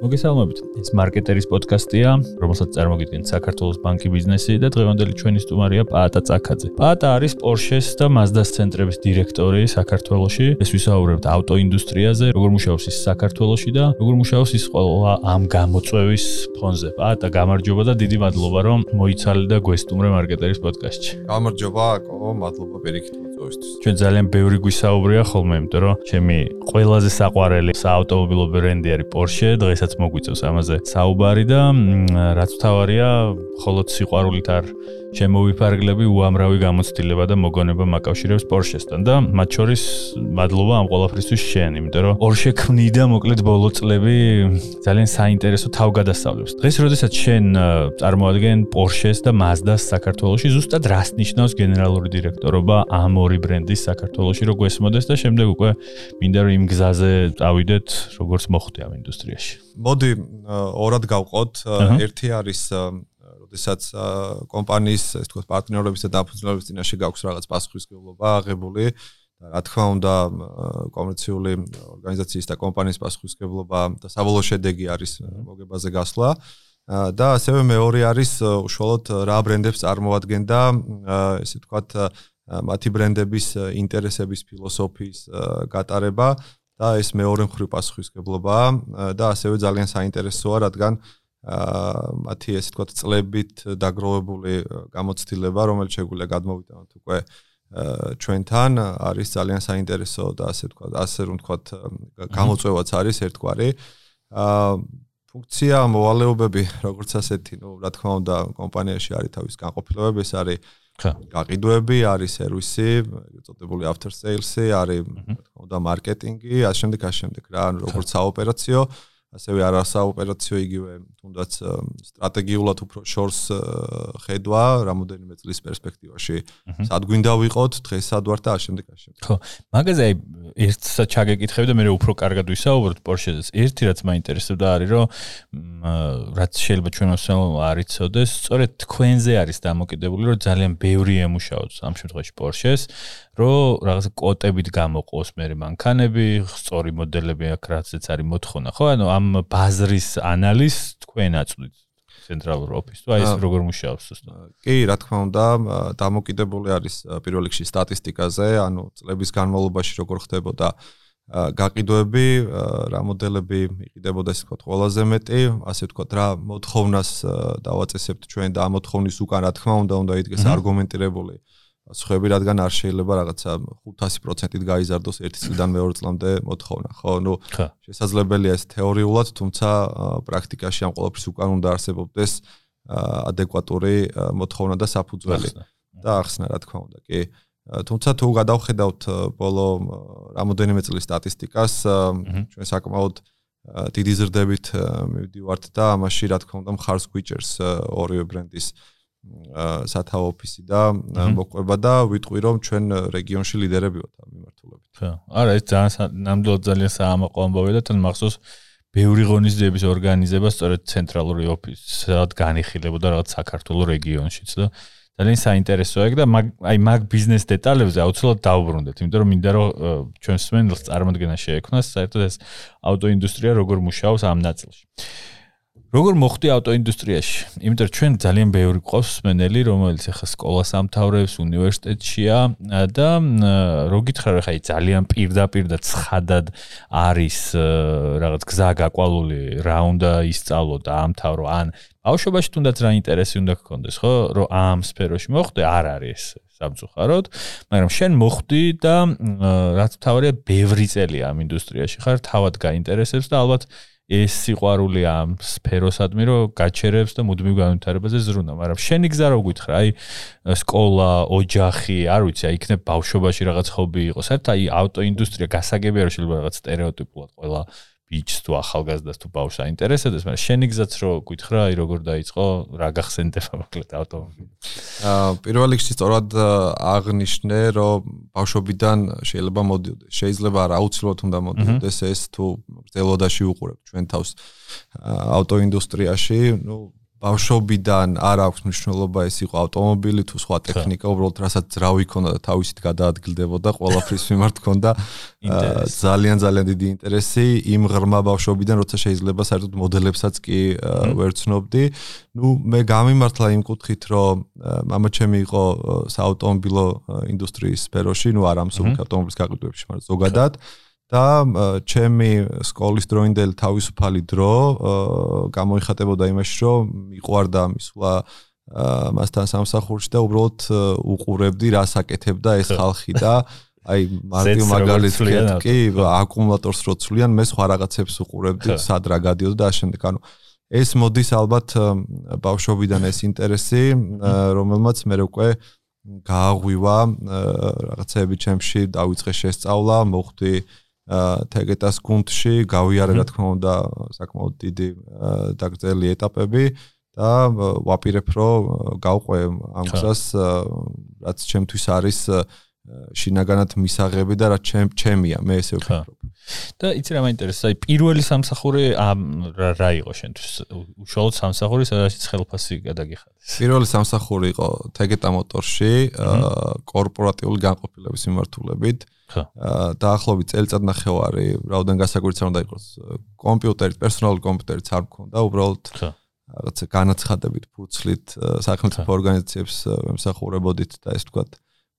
მოგესალმებით. ეს მარკეტერის პოდკასტია, რომელსაც წარმოგიდგენთ საქართველოს ბანკი ბიზნესი და დღევანდელი ჩვენი სტუმარია პაატა წაკაძე. პაატა არის Porsche-ს და Mazda-ს ცენტრების დირექტორი საქართველოში. ეს ვისაუბრებთ ავტოინდუსტრიაზე, როგორ მუშაობს ის საქართველოში და როგორ მუშაობს ის ყველა ამ გამოწვევის ფონზე. პაატა, გამარჯობა და დიდი მადლობა, რომ მოიცალე და გვესტუმრე მარკეტერის პოდკასტში. გამარჯობა, აკო, მადლობა პირიქით მოწვევისთვის. ჩვენ ძალიან ბევრი გვისაუბრია ხოლმე, იმიტომ რომ ჩემი ყველაზე საყვარელი საავტომობილო ბრენდი არის Porsche, დღესაც მოგვიწევს ამაზე საუბარი და რაც თავარია მხოლოდ სიყვარულით არ შემოვიფარგლები უამრავი გამოცდილება და მოგონება მაკავშირებს Porsche-სთან და მათ შორის მადლობა ამ ყველაფრისთვის შენ, იმიტომ რომ Porsche ქმნიდა მოკლედ ბოლო წლები ძალიან საინტერესო თავგადასავლებს. დღეს როდესაც შენ წარმოადგენ Porsche-ს და Mazda-ს საქართველოში, ზუსტად რას ნიშნავს გენერალური დირექტორობა ამ ორი ბრენდის საქართველოში, რო გვესმოდეს და შემდეგ უკვე მინდა რომ იმ გზაზე წავიდეთ, როგორც მოხდე ამ ინდუსტრიაში. მოდი ორად გავყოთ. ერთი არის როდესაც კომპანიის ეს თქო პარტნიორების და დაფუძნებლების წინაშე გაქვს რაღაც პასუხისმგებლობა აღებული და რა თქმა უნდა კომერციული ორგანიზაციის და კომპანიის პასუხისმგებლობა და საბოლოო შედეგი არის მოგებაზე გასვლა და ასევე მეორე არის უშუალოდ რა ბრენდებს წარმოადგენდა ესე ვთქვათ მათი ბრენდების ინტერესების ფილოსოფიის გატარება და ეს მეორე მხრივ პასუხისმგებლობაა და ასევე ძალიან საინტერესოა რადგან აა მათი ესე ვთქვათ წლებით დაგროვებული გამოცდილება, რომელიც შეგვიძლია გადმოვიტანოთ უკვე ჩვენთან, არის ძალიან საინტერესო და ასე ვთქვათ, ასე რომ ვთქვათ, გამოწვევაც არის ერთგვარი. აა ფუნქცია მოვალეობები, როგორც ასეთი, ну, რა თქმა უნდა, კომპანიაში არის თავის განყოფილებები, ეს არის გაყიდვები, არის სერვისი, ეწოდებული after sales-ი, არის რა თქმა უნდა მარკეტინგი, ასე შემდეგ, ასე შემდეგ რა, როგორც საოპერაციო ასევე არასაოპერაციო იგივე თუნდაც სტრატეგიულად უფრო შორს ხედვა რამოდენიმე წლის პერსპექტივაში. სად გვინდა ვიყოთ დღესად ვარ და აშენდე კაშენ ხო მაგაზე აი ერთსა ჩაგეკითხები და მე უფრო კარგად ვისაუბროთ პორშეზეს ერთი რაც მაინტერესებდა არის რომ რაც შეიძლება ჩვენ მოსწავლე არ იცოდეს სწორედ თქვენზე არის დამოკიდებული რომ ძალიან ბევრი ემუშაოთ ამ შემთხვევაში პორშეს რომ რაღაც კოტებით გამოყოს მე მანქანები, სწორი მოდელები აქ რაცაც არის მოთხოვნა, ხო? ანუ ამ ბაზრის ანალიზს თქვენ აწვდით ცენტრალურ ოფისს. თუ აი ეს როგორ მუშაობს ზუსტად? კი, რა თქმა უნდა, დამოკიდებული არის პირველ რიგში სტატისტიკაზე, ანუ წლების განმავლობაში როგორ ხდებოდა გაყიდვები, რა მოდელები იყიდებოდა ისე ვთქვათ ყველაზე მეტი, ასე ვთქვათ რა მოთხოვნას დავაწესებთ ჩვენ და ამ მოთხოვნის უკან რა თქმა უნდა უნდა იდგეს არგუმენტირებული სხვები რადგან არ შეიძლება რაღაცა 500%-ით გაიზარდოს ერთი წლიდან მეორე წლამდე მოთხოვნა, ხო? ნუ შესაძლებელია ეს თეორიულად, თუმცა პრაქტიკაში ამ ყოველფრის უკან უნდა არსებობდეს ადეკვატური მოთხოვნა და საფუძველი და ახსნა, რა თქმა უნდა, კი. თუმცა თუ გადავხედავთ ბოლო რამოდენიმე წლის სტატისტიკას, ჩვენ საკმაოდ დიდი ზრდებით მივდივართ და ამაში რა თქმა უნდა მხარს გვიჭერს ორივე ბრენდის სათავო ოფისი და მოყვება და ვიტყვი რომ ჩვენ რეგიონში ლიდერები ვართ ამ მიმართულებით. ხო. არა, ეს ძალიან ნამდვილად ძალიან საამაყო ამბავია და თან მახსოვს ბევრი ღონისძიების ორგანიზება სწორედ ცენტრალური ოფისად განიხილებოდა რაღაც საქართველოს რეგიონშიც და ძალიან საინტერესოა ეგ და აი მაგ ბიზნეს დეტალებზე აუცილებლად დავუბრუნდეთ, იმიტომ რომ მინდა რომ ჩვენ სმენელს წარმოქმნა შეექმნას საერთოდ ეს ავტოინდუსტრია როგორ მუშაობს ამ ნაწილში. როგორ მოხდი ავტოინდუსტრიაში? იმიტომ რომ ჩვენ ძალიან ბევრი ყავს სმენელი, რომელიც ახლა სკოლას ამთავრებს, უნივერსიტეტშია და რო გითხრა რა ხაი ძალიან პირდაპირ და ცხადად არის რაღაც გზა გაყვალული, რა უნდა ისწავლო და ამთავრო, ან ბავშვობაში თუნდაც რა ინტერესი უნდა გქონდეს, ხო? რომ ამ სფეროში მოხდე, არ არის სამწუხაროდ, მაგრამ შენ მოხდი და რაც თავია ბევრი წელია ამ ინდუსტრიაში ხარ, თავად გაინტერესებს და ალბათ ეს სიყვარული ამ სფეროსადმი რომ გაჩერებს და მუდმივ განვითარებაზე ზრუნავ. მაგრამ შენი გზა რო გითხრა, აი სკოლა, ოჯახი, არ ვიცი, აი იქნებ ბავშვობაში რაღაც ჰობი იყო. საერთოდ აი ავტოინდუსტრია გასაგებია რომ შეიძლება რაღაც стереოტიპულად ყველა ბიჭს თუ ახალგაზრდას თუ ბავშვს აინტერესებს, მაგრამ შენი გზაც რო გითხრა, აი როგორ დაიწყო, რა გახსენდება მოკლედ ავტომობილი. აა პირველ რიგში სწორად აღნიშნე, რომ ბავშვობიდან შეიძლება მოდიოდეს. შეიძლება არ აუცილებლად უნდა მოდიოდეს ეს თუ ზელოდაში უყურებ ჩვენ თავს ავტოინდუსტრიაში, ну ბავშვობიდან არ აქვს მნიშვნელობა ეს იყო ავტომობილი თუ სხვა ტექნიკა, უბრალოდ რასაც ძრავი ქონდა და თავისით გადაადგილდებოდა, ყველაფრის მიმართ ქონდა ძალიან ძალიან დიდი ინტერესი იმ ღრმა ბავშვობიდან, როცა შეიძლება საერთოდ მოდელებსაც კი ვერცნობდი. ნუ მე გამიმართლა იმ კუთხით, რომ мама ჩემი იყო საავტომობილო ინდუსტრიის სფეროში, ნუ არ ამ სულ ავტომობილის გაყიდვებში, მაგრამ ზოგადად და ჩემი სკოლის დროინდელი თავისუფალი დრო გამოიხატებოდა იმაში, რომ მიყვარდა მისვლა მასთან სამსახურში და უბრალოდ უყურებდი რა საკეთებდა ეს ხალხი და აი მარტივ მაგალითად კი აკუმულატორს რო ცვლიან მე სხვა რაღაცებს უყურებდი სად რა გადიოდა და ამავდროულად ანუ ეს მოდის ალბათ ბავშვობიდან ეს ინტერესი რომელმაც მე უკვე გააღვივა რაღაცები ჩემში დავიწყე შესწავლა მოხდი თეგეტას გუნდში გავიარე რა თქმა უნდა საკმაოდ დიდი დაგრძელი ეტაპები და ვაპირებ რომ გავყვე ამ გზას რაც ჩემთვის არის შინაგანად მისაღები და რაც ჩემ ჩემია მე ესე ვფიქრობ. და იცი რა მაინტერესებს აი პირველი სამსახური ამ რა იყო შენთვის? უშუალოდ სამსახური სადაც ხელფასი გადაგიხადეს. პირველი სამსახური იყო თეგეტა მოტორში კორპორატიული განყოფილების მიმართულებით. დაახლოებით წელიწად ნახევარი რაოდენ გასაკვირიც არ უნდა იყოს კომპიუტერი პერსონალური კომპიუტერიც არ მქონდა უბრალოდ რაღაცა განაცხადებით ფურცლით სახელმწიფო ორგანიზაციებს ემსახურებოდით და ეს თქვა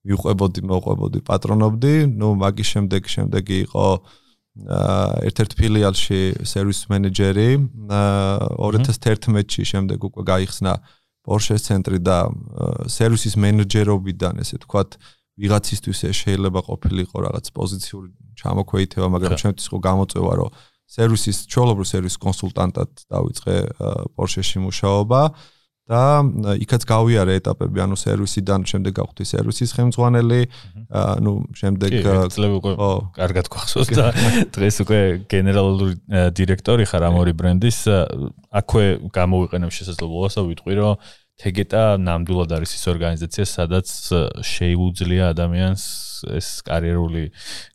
მიუყვებოდი მოყვებოდი პატრონობდი. ნუ მაგის შემდეგ შემდეგი იყო ერთ-ერთ ფილიალში სერვის მენეჯერი 2011-ში შემდეგ უკვე გაიხსნა Porsche-ს ცენტრი და სერვისის მენეჯერობიდან ესე თქვათ ვიღაცისთვის შეიძლება ყოფილიყო რაღაც პოზიციური ჩამოქვეითება, მაგრამ ჩემთვის ხო გამოწვევა, რომ სერვისის ჩოლობრო სერვის კონსულტანტად დავიწყე Porsche-ში მუშაობა და იქაც გავიარე ეტაპები, ანუ სერვისიდან შემდეგ გავხდი სერვისის ხელმძღვანელი, ანუ შემდეგ ხო, კარგად გვახსოვს და დღეს უკვე გენერალური დირექტორი ხარ ამ ორი ბრენდის, აქვე გამოვიყენებ შესაძლებლობას და ვიტყვი, რომ თეგეტა ნამდვილად არის ის ორგანიზაცია, სადაც შეიუძლია ადამიანს ეს კარიერული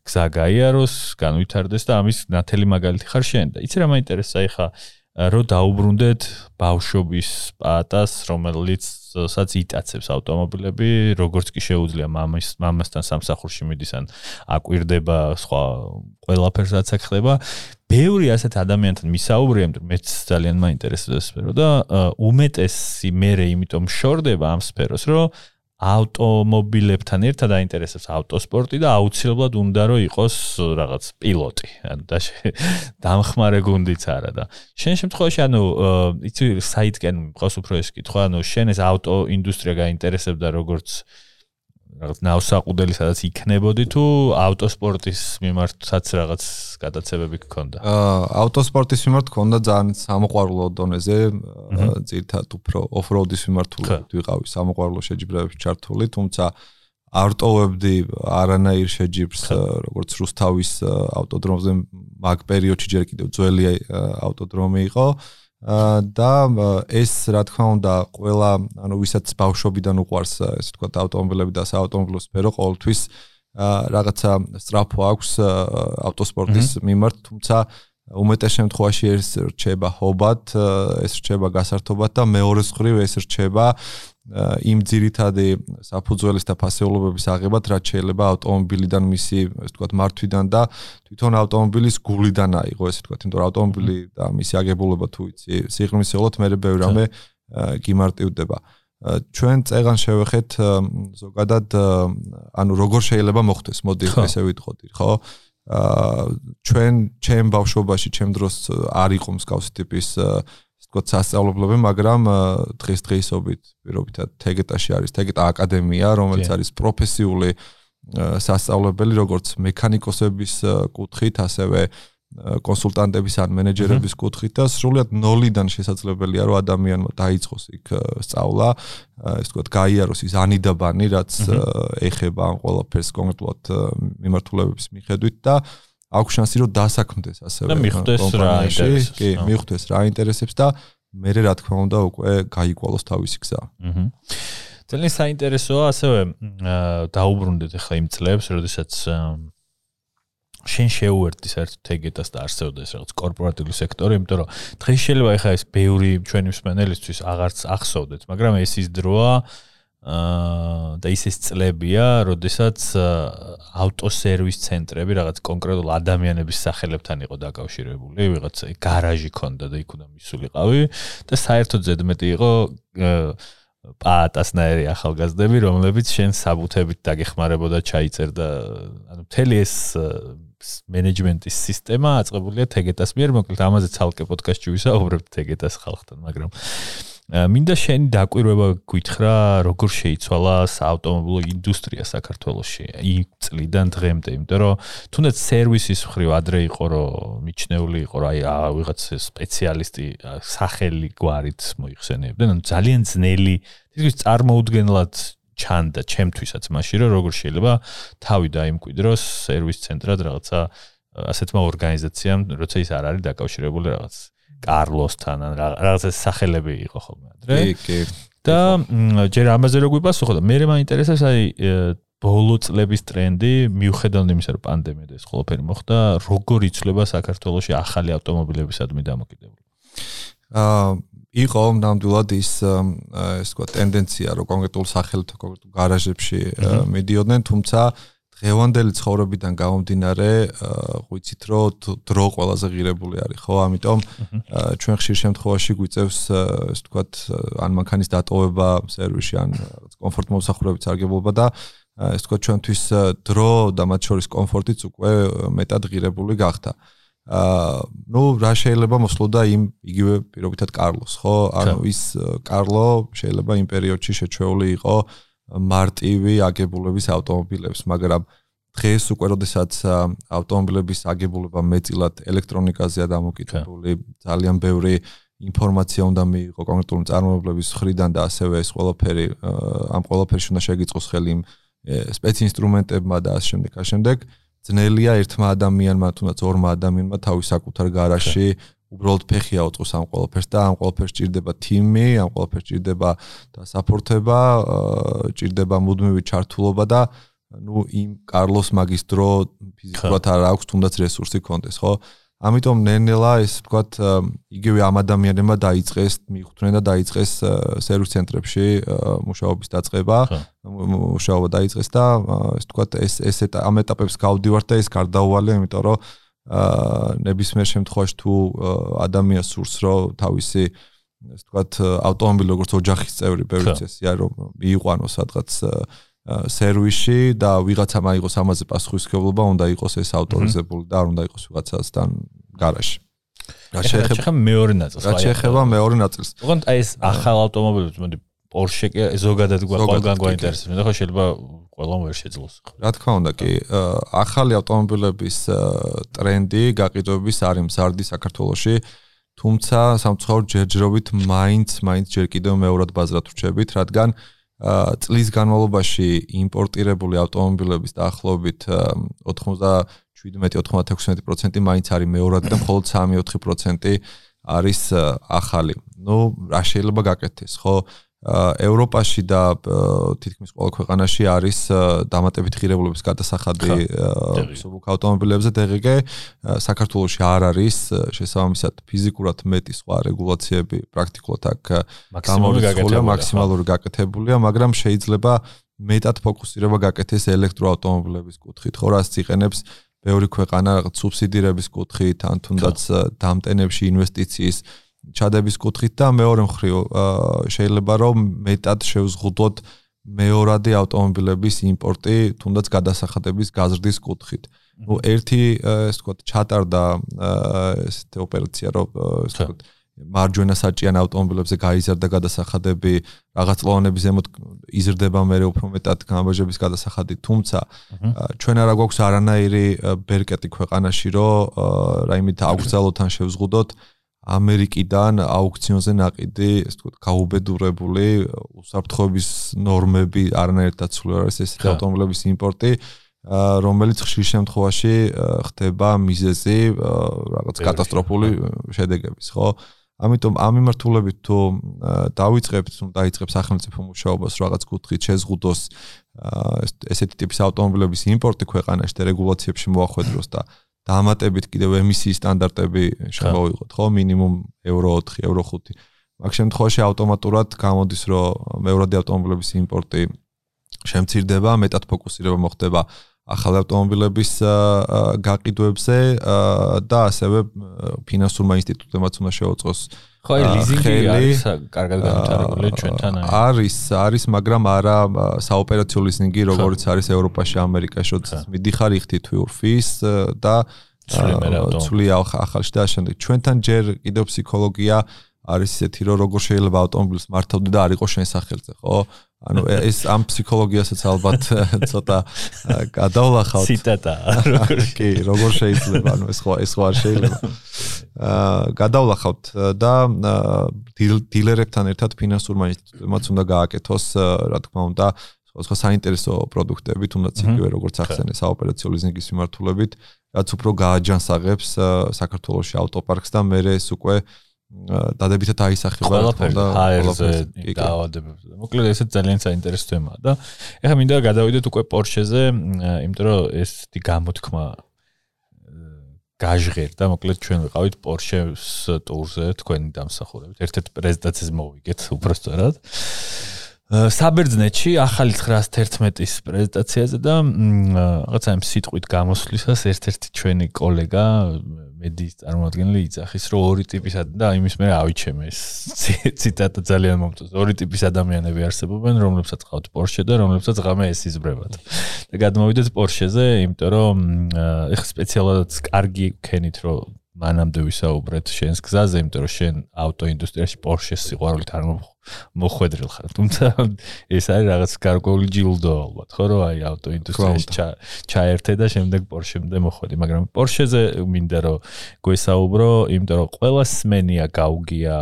გზა გაიაროს, განვითარდეს და ამის ნათელი მაგალითი ხარ შენ და იცი რა მაინტერესა ეხა რო დაუბრუნდეთ ბავშვობის პატას, რომელიც საც იტაცებს ავტომობილები, როგორც კი შეუძლია მამის მამასთან სამსახურში მიდის ან აკვირდება სხვა ყველაფერსაც ახდება. ბევრი ასეთ ადამიანთან მისაუბრია, მეც ძალიან მაინტერესებს ეს სფერო და უმეტესი მე რე იმიტომ შორდება ამ სფეროს, რომ ავტომობილებთან ერთად აინტერესებს ავტოსპორტი და აუცილებლად უნდა რომ იყოს რაღაც პილოტი. ანუ და დამხმარე გუნდიც არა და შენ შემთხვევაში ანუ იცი საიტკენ მყავს უფრო ეს კითხვა, ანუ შენ ეს ავტო ინდუსტრია გაინტერესებდა როგორც რაღაც ნავსაყუდელი სადაც იქნებოდი თუ ავტოსპორტის მიმართაც რაღაც გადაცებები გქონდა? აა ავტოსპორტის მიმართ გქონდა ძალიან სამოყვარულო დონეზე, ძირთად უფრო ოფროუდის მიმართულებით ვიყავი სამოყვარულო შეჯიბრებებში ჩართული, თუმცა ავტოვებდი არანაირ შეჯიბრს როგორც რუსთავის ავტოდრომზე მაგ პერიოდში ჯერ კიდევ ძველი ავტოდრომი იყო. და ეს რა თქმა უნდა ყველა ანუ ვისაც ბავშვობიდან უყვარს ესე თქვა ავტომობილები და საავტომობილო სფერო ყოველთვის რაღაცა სწრაფო აქვს ავტოსპორტის მიმართ თუმცა უმეტეს შემთხვევაში ეს რჩება ჰობად ეს რჩება გასართობად და მეორე მხრივ ეს რჩება იმ ძირითადი საფუძველის და ფასეულობების აღებად, რაც შეიძლება ავტომობილიდან მისი, ასე ვთქვათ, მართვიდან და თვითონ ავტომობილის გულიდან აიღო, ესე ვთქვათ, იმიტომ რომ ავტომობილი და მისი აგებულება თუ იცი, სიღრმისეულად მე ბევრი რამე გიმარტივდება. ჩვენ წეგან შევეხეთ ზოგადად ანუ როგორ შეიძლება მოხდეს, მოდი ესე ვიტყოდი, ხო? აა ჩვენ ჩემ ბავშვობაში, ჩემ დროს არ იყო მსგავსი ტიპის თქო სასწავლებლები, მაგრამ დღეს დღეისობით პირობითად თეგეტაში არის თეგეტა აკადემია, რომელიც არის პროფესიული სასწავლებელი, როგორც მექანიკოსების კუთხით, ასევე კონსულტანტების ან მენეჯერების კუთხით და სრულიად ნოლიდან შესაძლებელია რომ ადამიანმა დაიწყოს იქ სწავლა, ეს თქო გაიაროს ის ანიდაბანი, რაც ეხება ამ ყველაფერს კონკრეტულად მიმართულებების მიხედვით და აქვს შანსი რომ დასაქმდეს ასევე და მიხვდეს რა ინტერესებს კი მიხვდეს რა ინტერესებს და მე რა თქმა უნდა უკვე გაიკვალოს თავისი გზა აჰა ძალიან საინტერესოა ასევე დაუბრუნდეთ ახლა იმ წლებს როდესაც შენ შეუერთდი საერთოდ თეგეტას და არსებობდეს რაღაც კორპორატიული სექტორი, იმიტომ რომ დღეს შეიძლება ეხა ეს ბევრი ჩვენი მსმენელისთვის აღარც ახსოვდეთ, მაგრამ ეს ის დროა აა და ის ეს წლებია, როდესაც ავტოსერვის ცენტრები რაღაც კონკრეტულ ადამიანების სახელებთან იყო დაკავშირებული, ვიღაც გარაჟი ქონდა და იქ უნდა მისულიყავი და საერთოდ ზედმეტი იყო პაატასნაირი ახალგაზრდები, რომლებიც შენ საბუთებით დაგეხმარებოდა ჩაიწერდა ანუ მთელი ეს მენეჯმენტის სისტემა აწყებულია თეგეტას მიერ, მოკლედ ამაზე ცალკე პოდკასტში ვისაუბრებთ თეგეტას ხალხთან, მაგრამ მინდა შენი დაკვირვება გითხრა, როგორ შეიცვალა საავტომობილო ინდუსტრია საქართველოში იმ წლიდან დღემდე, იმიტომ რომ თუნდაც სერვისის მხრივ ადრე იყო რომ მიჩნეული იყო რა აი ვიღაც სპეციალისტი სახელი გვარით მოიხსენებდნენ, ანუ ძალიან ძნელი ის წარმოუდგენლად ჩანდა ჩემთვისაც მაშინ რომ როგორ შეიძლება თავი დაიმკვიდროს სერვის ცენტრად რაღაცა ასეთმა ორგანიზაციამ როცა ის არ არის დაკავშირებული რაღაც კარლოსთან ან რაღაცა სახელები იყო ხოლმე ადრე. კი კი და ჯერ ამაზე რო გვიპასუხო და მე მაინტერესებს აი ბოლო წლების ტრენდი მიუხედავად იმისა რომ პანდემია და ეს ყველაფერი მოხდა როგორ იცვლება საქართველოსი ახალი ავტომობილებისადმი დამოკიდებული? აა იყო ნამდვილად ის ეს თქვა ტენდენცია რომ კონკრეტულ სახელთა კონკრეტულ გარაჟებში მიდიოდნენ თუმცა დღევანდელი ცხოვრებიდან გამომდინარე ღვიცით რომ დრო ყველაზე ღირებული არის ხო? ამიტომ ჩვენ ხშირ შემთხვევაში გვიწევს ეს თქვა ან მანქანის დატოვება სერვისში ან კომფორტ მოსახურებით სარგებლობა და ეს თქვა ჩვენთვის დრო და მათ შორის კომფორტიც უკვე მეტად ღირებული გახდა. აა ნუ რა შეიძლება მოსლოდა იმ იგივე პირობითად კარლოს ხო? ანუ ის კარლო შეიძლება იმ პერიოდში შეჩეული იყო მარტივი აგებულების ავტომობილებს მაგრამ დღეს უკვე როდესაც ავტომობილების აგებულება მეტილად ელექტრონიკაზეა დამოკიდებული ძალიან ბევრი ინფორმაცია უნდა მიიღო კონკრეტული წარმოებლების ხრიდან და ასევე ეს ყველაფერი ამ ყველაფერში უნდა შეგიწყოს ხელი იმ სპეცინსტრუმენტებმა და ამ შემდეგ ამ შემდეგ. ძნელია ერთმა ადამიანმა თუნდაც ორმა ადამიანმა თავის საკუთარ გარაჟში უბრალოდ ფეხი აუწყოს ამ ყველაფერს და ამ ყველაფერს ჭირდება თიმი, ამ ყველაფერს ჭირდება და საფორთება, ჭირდება მუდმივი ჩართულობა და ნუ იმ კარლოს მაგისტრო ფიზიკურად არ აქვს თუნდაც რესურსი კონდეს, ხო? ამიტომ ნენელა ეს ვთქვათ იგივე ამ ადამიანებმა დაიწყეს მიხვდნენ და დაიწყეს სერვის ცენტრებში მუშაობის დაწყება მუშაობა დაიწყეს და ეს ვთქვათ ეს ეს ამ ეტაპებს გავდივართ და ეს გარდაუვალია იმიტომ რომ ნებისმიერ შემთხვევაში თუ ადამიანს სურს რომ თავისი ეს ვთქვათ ავტომობილი როგორც ოჯახის წევრი ბევრი წესია რომ მიიყვანოს სადღაც სერვისში და ვიღაცა მაიღოს ამაზე პასუხისმგებლობა, უნდა იყოს ეს ავტორიზებული და არ უნდა იყოს ვიღაცასთან გარაჟში. რა შეეხება მეორე ნაწილს? რა შეეხება მეორე ნაწილს? ოღონდ აი ეს ახალ ავტომობილებს, მოდი Porsche კი ზოგადად ყველგან გვაინტერესებს, მე ხო შეიძლება ყველამ ვერ შეძლოს. რა თქმა უნდა, კი, ახალი ავტომობილების ტრენდი გაყიდვების არის მზარდი საქართველოში. თუმცა სამწუხაროდ ჯერჯერობით მაინც მაინც ჯერ კიდევ მეორად ბაზრად ვრჩებით, რადგან წლის განმავლობაში იმპორტირებული ავტომობილების დაახლოებით 97-96% მაინც არის მეორადი და მხოლოდ 3-4% არის ახალი. ნუ რა შეიძლება გაკეთდეს, ხო? ევროპაში და თითქმის ყველა ქვეყანაში არის დამატებით ღირებულების გადასახადი სუბუქ ავტომობილებზე. DGG საქართველოში არ არის შესაბამისად ფიზიკურად მეტი სხვა რეგულაციები პრაქტიკულად აქ გამორიცხულია მაქსიმალური გაკეთებულია მაგრამ შეიძლება მეტად ფოკუსირება გაკეთდეს ელექტროავტომობილების კუთხით ხო რაც იყენებს ბევრი ქვეყანა რაღაც სუბსიდირების კუთხით ან თუნდაც დამტენებში ინვესტიციის ჩადების კუთხით და მეორე მხრივ შეიძლება რომ მეტად შევზღუდოთ მეორადი ავტომობილების იმპორტი თუნდაც გადასახადების გაზრდის კუთხით. ნუ ერთი ესე ვთქვათ ჩატარდა ესეთი ოპერაცია რომ ესე ვთქვათ მარჯვენა საჭიან ავტომობილებზე გაიზარდა გადასახადები, რაღაც ლონების ზემოთ იზრდება მე უფრო მეტად გამარჯვების გადასახადი, თუმცა ჩვენ არა გვაქვს არანაირი ბერკეტი ქვეყანაში, რომ რაიმით აუგზავნოთ ან შევზღუდოთ ამერიკიდან აუქციონზე ნაყიდი, ეს თქო, გაუბედურებული უსაფრთხოების ნორმები არანაირად დაცული არის ეს ავტომობილების იმპორტი. რომელიც ხშირ შემთხვევაში ხდება მიზეზი რაღაც კატასტროფული შედეგების, ხო? ამიტომ ამ მიმართულებით თუ დავიწყებთ, თუ დაიწყებს სახელმწიფო მუშაობას რაღაც კუთხით შეზღუდოს ესეთი ტიპის ავტომობილების იმპორტი ქვეყანაში და რეგულაციებში მოახვედროს და დამატებით კიდევ ემისიის სტანდარტები შემოვიღოთ, ხო, მინიმუმ ევრო 4, ევრო 5. მაგ შემთხვევაში ავტომატურად გამოდის, რომ მეურადი ავტომობილების იმპორტი შემცირდება, მეტად ფოკუსირება მოხდება ახალ ავტომობილების გაყიდვებზე და ასევე ფინანსურმა ინსტიტუტებმაც უნდა შეუწყოს ხო, ლიზინგი არის კარგად განვითარებული ჩვენთან არის. არის, მაგრამ არა საოპერაციო ლიზინგი, როგორც არის ევროპაში, ამერიკაში, როდესაც მიდიხარ იხთი თვიურფის და ცვლი ახალში და შემდეგ ჩვენთან ჯერ კიდევ ფსიქოლოგია არის ისეთი, რომ როგორ შეიძლება ავტომობილს მართავდე და არ იყოს შენ სახელზე, ხო? ანუ ეს ამ ფსიქოლოგიასაც ალბათ ცოტა გადავლახავთ. ციტატა. კი, როგორ შეიძლება, ანუ ეს ხო ეს ხო არ შეიძლება. გადავლახავთ და დილერებთან ერთად ფინანსურმა ინსტიტუტებმაც უნდა გააკეთოს, რა თქმა უნდა, სხვა საინტერესო პროდუქტები, თუნდაც იგივე როგორც ახსენე საოპერაციო ლიზინგის მიმართულებით, რაც უფრო გააჯანსაღებს საქართველოს ავტოპარკს და მე ეს უკვე დადებითად აისახება და ჰაერზე დაავადებებზე. მოკლედ ესეც ძალიან საინტერესო თემაა და ეხლა მინდა გადავიდეთ უკვე პორშეზე, იმიტომ რომ ეს თი გამოთქმა გაჟღერდა, მოკლედ ჩვენ ვიყავით პორშეს ტურზე თქვენი დამსახურებით. ერთ-ერთ პრეზენტაციას მოვიგეთ უბრალოდ. საბერძნეთში ახალი 911-ის პრეზენტაციაზე და რაღაცა იმ სიტყვით გამოსვლისას ერთ-ერთი ჩვენი კოლეგა მედიის წარმომადგენელი იცახის რომ ორი ტიპის და იმის მე ავიჩემე ეს ციტატა ძალიან მომწონს. ორი ტიპის ადამიანები არსებობენ რომლებსაც ყავთ პორშე და რომლებსაც ღამე ეს იზბრებათ და გადმოვიდეთ პორშეზე იმიტომ რომ ეხ სპეციალურად კარგი ქენით რომ მანამდე ვისაუბრეთ შენს გზაზე, იმიტომ რომ შენ ავტოინდუსტრიაში Porsche-ს სიყვარულით არ მოხვედრილ ხარ. თუმცა ეს არის რაღაც გარკვეული ჯილდო ალბათ, ხო რომ აი ავტოინდუსტრიაში ჩაერთე და შემდეგ Porsche-მდე მოხვედი, მაგრამ Porsche-ზე მინდა რომ გვესაუბრო, იმიტომ რომ ყველა სმენია გაუგია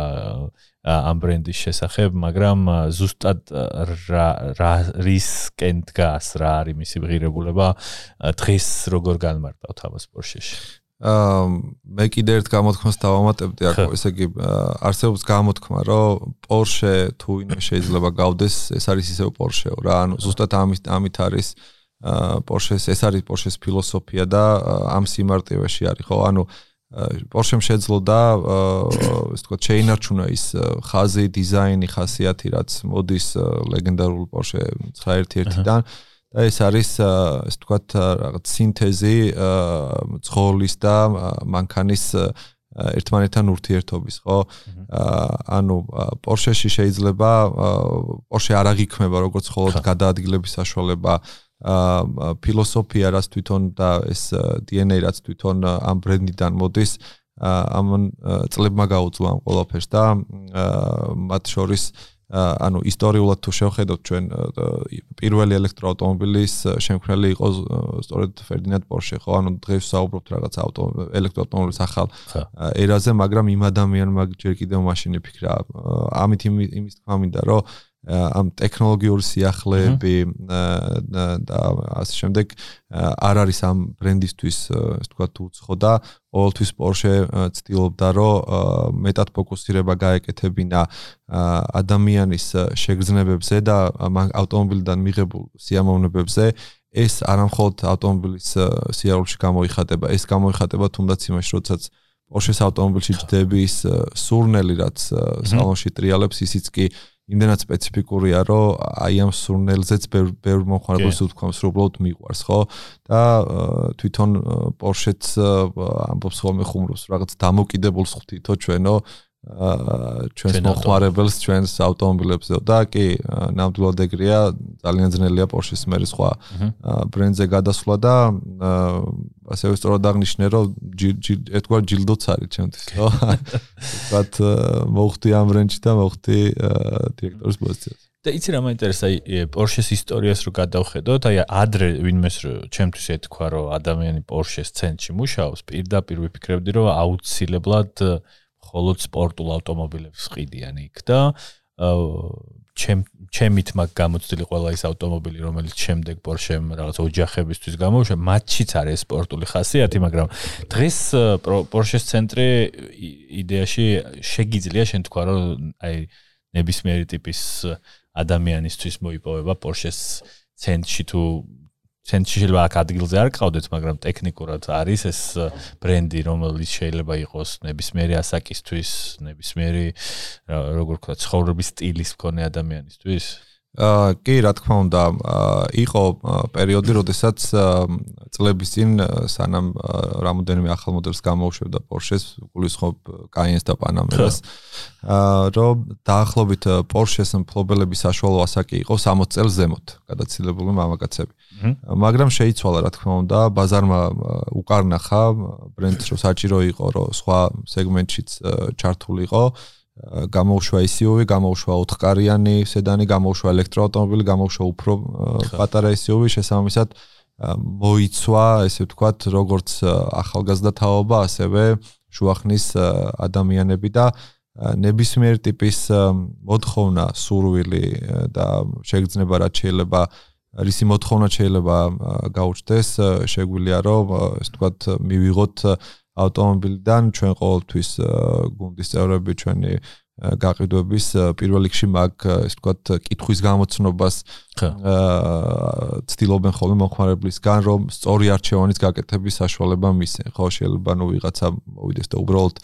ამ ბრენდის შესახებ, მაგრამ ზუსტად რა რა რისკენ დგას, რა არის მისი ღირებულება დღეს როგორ განმარტავთ ამას Porsche-ში? მე კიდე ერთ გამოთქმას დავამატებდი აქ ესე იგი არსებობს გამოთქმა რომ Porsche თუ ინე შეიძლება გავდეს ეს არის ისევ Porsche-ო რა. ანუ ზუსტად ამით ამით არის Porsche-ს ეს არის Porsche-ს ფილოსოფია და ამ სიმარტივეში არის ხო? ანუ Porsche-მ შეძლოდა ეს თქვა შეინარჩუნა ის ხაზი, დიზაინი, ხასიათი რაც მოდის ლეგენდარულ Porsche 911-დან და ეს არის ეს თქვათ რაღაც სინთეზი ცხოვლის და მანქანის ერთმანეთთან ურთიერთობის, ხო? ანუ Porsche-ში შეიძლება Porsche არ აღიქმება როგორც მხოლოდ გადაადგილების საშუალება ა ფილოსოფია რაც თვითონ და ეს DNA რაც თვითონ ამ ბრენდიდან მოდის ამ წლებმა გაუძლო ამ ყველაფერს და მათ შორის ანუ ისტორიულად თუ შევხედოთ ჩვენ პირველი ელექტროავტომობილის შემქმნელი იყო სწორედ ფერდინანდ პორშე ხო? ანუ დღეს საუბრობთ რაღაც ავტო ელექტროავტომობილის ახალ ერაზე მაგრამ იმ ადამიანმა ჯერ კიდევ მაშინ იფიქრა ამით იმის თქმა მინდა რომ ამ ტექნოლოგიური სიახლეები და ასე შემდეგ არ არის ამ ბრენდისთვის ასე ვთქვათ უცხო და ყოველთვის Porsche ცდილობდა რომ მეტად ფოკუსირება გაეკეთებინა ადამიანის შეგრძნებებზე და ავტომობილიდან მიღებულ სიამოვნებებზე. ეს არამხოლოდ ავტომობილის სიარულში გამოიხატება. ეს გამოიხატება თუნდაც იმაში როდესაც Porsche-s ავტომობილში ჯდების სურნელი რაც სალონში ტრიალებს ისიც კი იმდენად სპეციფიკურია, რომ აი ამ სურნელზეც ბევრ ბევრ მომხმარებელს უთქვამს, რომ უბრალოდ მიყვარს, ხო? და თვითონ Porsche-ც ამბობს ხოლმე ხუმრობს რაღაც დამოკიდებულს ხვდითო ჩვენო ჩვენს მომხმარებელს ჩვენს ავტომობილებზე და კი ნამდვილად ეგრეა ძალიან ძნელია Porsche-ის მე სხვა ბრენდზე გადასვლა და ასევე სწორად აღნიშნე რომ ეთქვა ჯილდოც არის ჩემთვის ხო? ვთქვათ მოხდი ამ ბრენდში და მოხდი დირექტორის პოზიციაზე და იცი რა მაინტერესა Porsche-ის ისტორიას რო გადავხედოთ აი ადრე ვინმეს ჩემთვის ეთქვა რომ ადამიანი Porsche-ის ცენტრში მუშაობს პირდაპირ ვიფიქრებდი რომ აუცილებლად მხოლოდ სპორტულ ავტომობილებს ყიდიან იქ და ჩემ ჩემით მაგ გამოცდილი ყველა ის ავტომობილი რომელიც შემდეგ Porsche-მ რაღაც ოჯახებისთვის გამოუშვა მათშიც არის სპორტული ხასიათი მაგრამ დღეს Porsche-ის ცენტრი იდეაში შეგიძლია შენ თქვა რომ აი ნებისმიერი ტიპის ადამიანისთვის მოიპოვება Porsche-ის ცენტრში თუ ცენტრში შეიძლება აქ ადგილზე არ ყავდეთ, მაგრამ ტექნიკურად არის ეს ბრენდი, რომელიც შეიძლება იყოს ნებისმიერი ასაკისთვის, ნებისმიერი როგორ ვქოთ, ცხოვრების სტილის მქონე ადამიანისთვის. აა კი, რა თქმა უნდა, იყო პერიოდი, როდესაც წლების წინ სანამ რამოდენიმე ახალ მოდელს გამოუშვებდა Porsche-ს, გულისხმობ Cayenne-ს და Panamera-ს, აა რომ დაახლოებით Porsche-ს მფლობელების საშუალო ასაკი იყო 60 წელს ზემოთ, გადაცილებული მამაკაცები. მაგრამ შეიცვალა, რა თქმა უნდა, ბაზარმა უკარნახა ბრენდს, რომ საჭირო იყო, რომ სხვა სეგმენტშიც ჩართულიყო. გამოუშვა SUV, გამოუშვა 4-კარიანი სედანი, გამოუშვა ელექტროავტომობილი, გამოუშვა უფრო პატარა SUV, შესაბამისად მოიცვა, ესე ვთქვათ, როგორც ახალგაზრდა თაობა, ასევე შუახნის ადამიანები და ნებისმიერ ტიპის მოთხოვნა, სურვილი და შეგრძნება რაც შეიძლება რისი მოთხოვნა შეიძლება გაუჩნდეს, შეგვიძლია რომ ესე ვთქვათ, მივიღოთ ავტომობილიდან ჩვენ ყოველთვის გუნდის წევრები ჩვენი გაყიდვების პირველ რიგში მაგ ესე ვთქვათ კითხვის გამოცნობას ცდილობენ ხოლმე მოხმარებლისგან რომ სწორი არჩევანის გაკეთების საშუალება მისცენ. ხო შეიძლება ნუ ვიღაცა მოვიდეს და უბრალოდ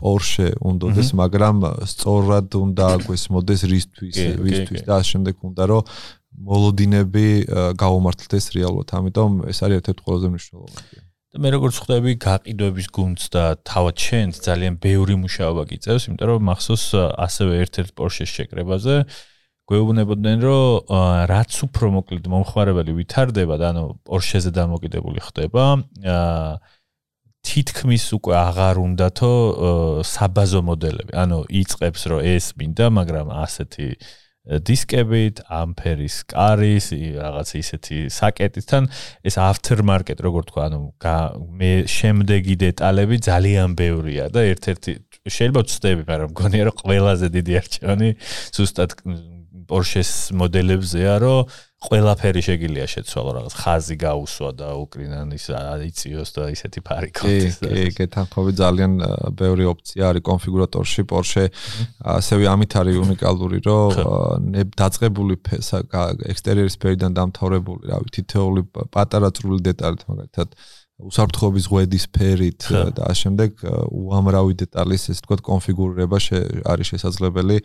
Porsche უნდადეს მაგრამ სწორად უნდა გვესმოდეს რისთვის ვისთვის და შემდეგ უნდა რომ მოლოდინები გაუმართლდეს რეალურად. ამიტომ ეს არის ერთ-ერთი ყველაზე მნიშვნელოვანი და მე როგორც ხვდები გაყიდვების გუნდს და თავად შენს ძალიან ბევრი მუშაობა გიწევს, იმიტომ რომ მახსოვს ასევე ერთ-ერთ Porsche-ს შეკრებაზე გვეუბნებოდნენ, რომ რაც უფრო მოკლედ მომხმარებელი ვითარდება და ანუ Porsche-ზე დამოკიდებული ხდება, აა თითქმის უკვე აღარ უნდათო საბაზო მოდელები. ანუ იწებს რომ ეს მინდა, მაგრამ ასეთი დისკებით, ამფერის კარის, რაღაც ისეთი საკეტიდან ეს market როგორ თქვა, ანუ მე შემდეგი დეტალები ძალიან ბევრია და ერთ-ერთი შეიძლება ვწდები, მაგრამ მგონია რომ ყველაზე დიდი არჩევანი ზუსტად Porsche-ს მოდელებზეა, რომ ყველაფერი შეგიძლია შეცვალო რაღაც. ხაზი გაუსვა და უკრინან ის აიწიოს და ისეთი ფარიკოთის კი კი გეთანხმები ძალიან ბევრი ოფცია არის კონფიგურატორში. Porsche ასევე ამით არის უნიკალური რომ დაწყებული ექსტერიერის ფერიდან დამთავრებული რავი თითოეული პატარა წრული დეტალით მაგალითად უსაფრთხოების ღვედის ფერით და ამ შემდეგ უამრავი დეტალის ეს თქვა კონფიგურირება არის შესაძლებელი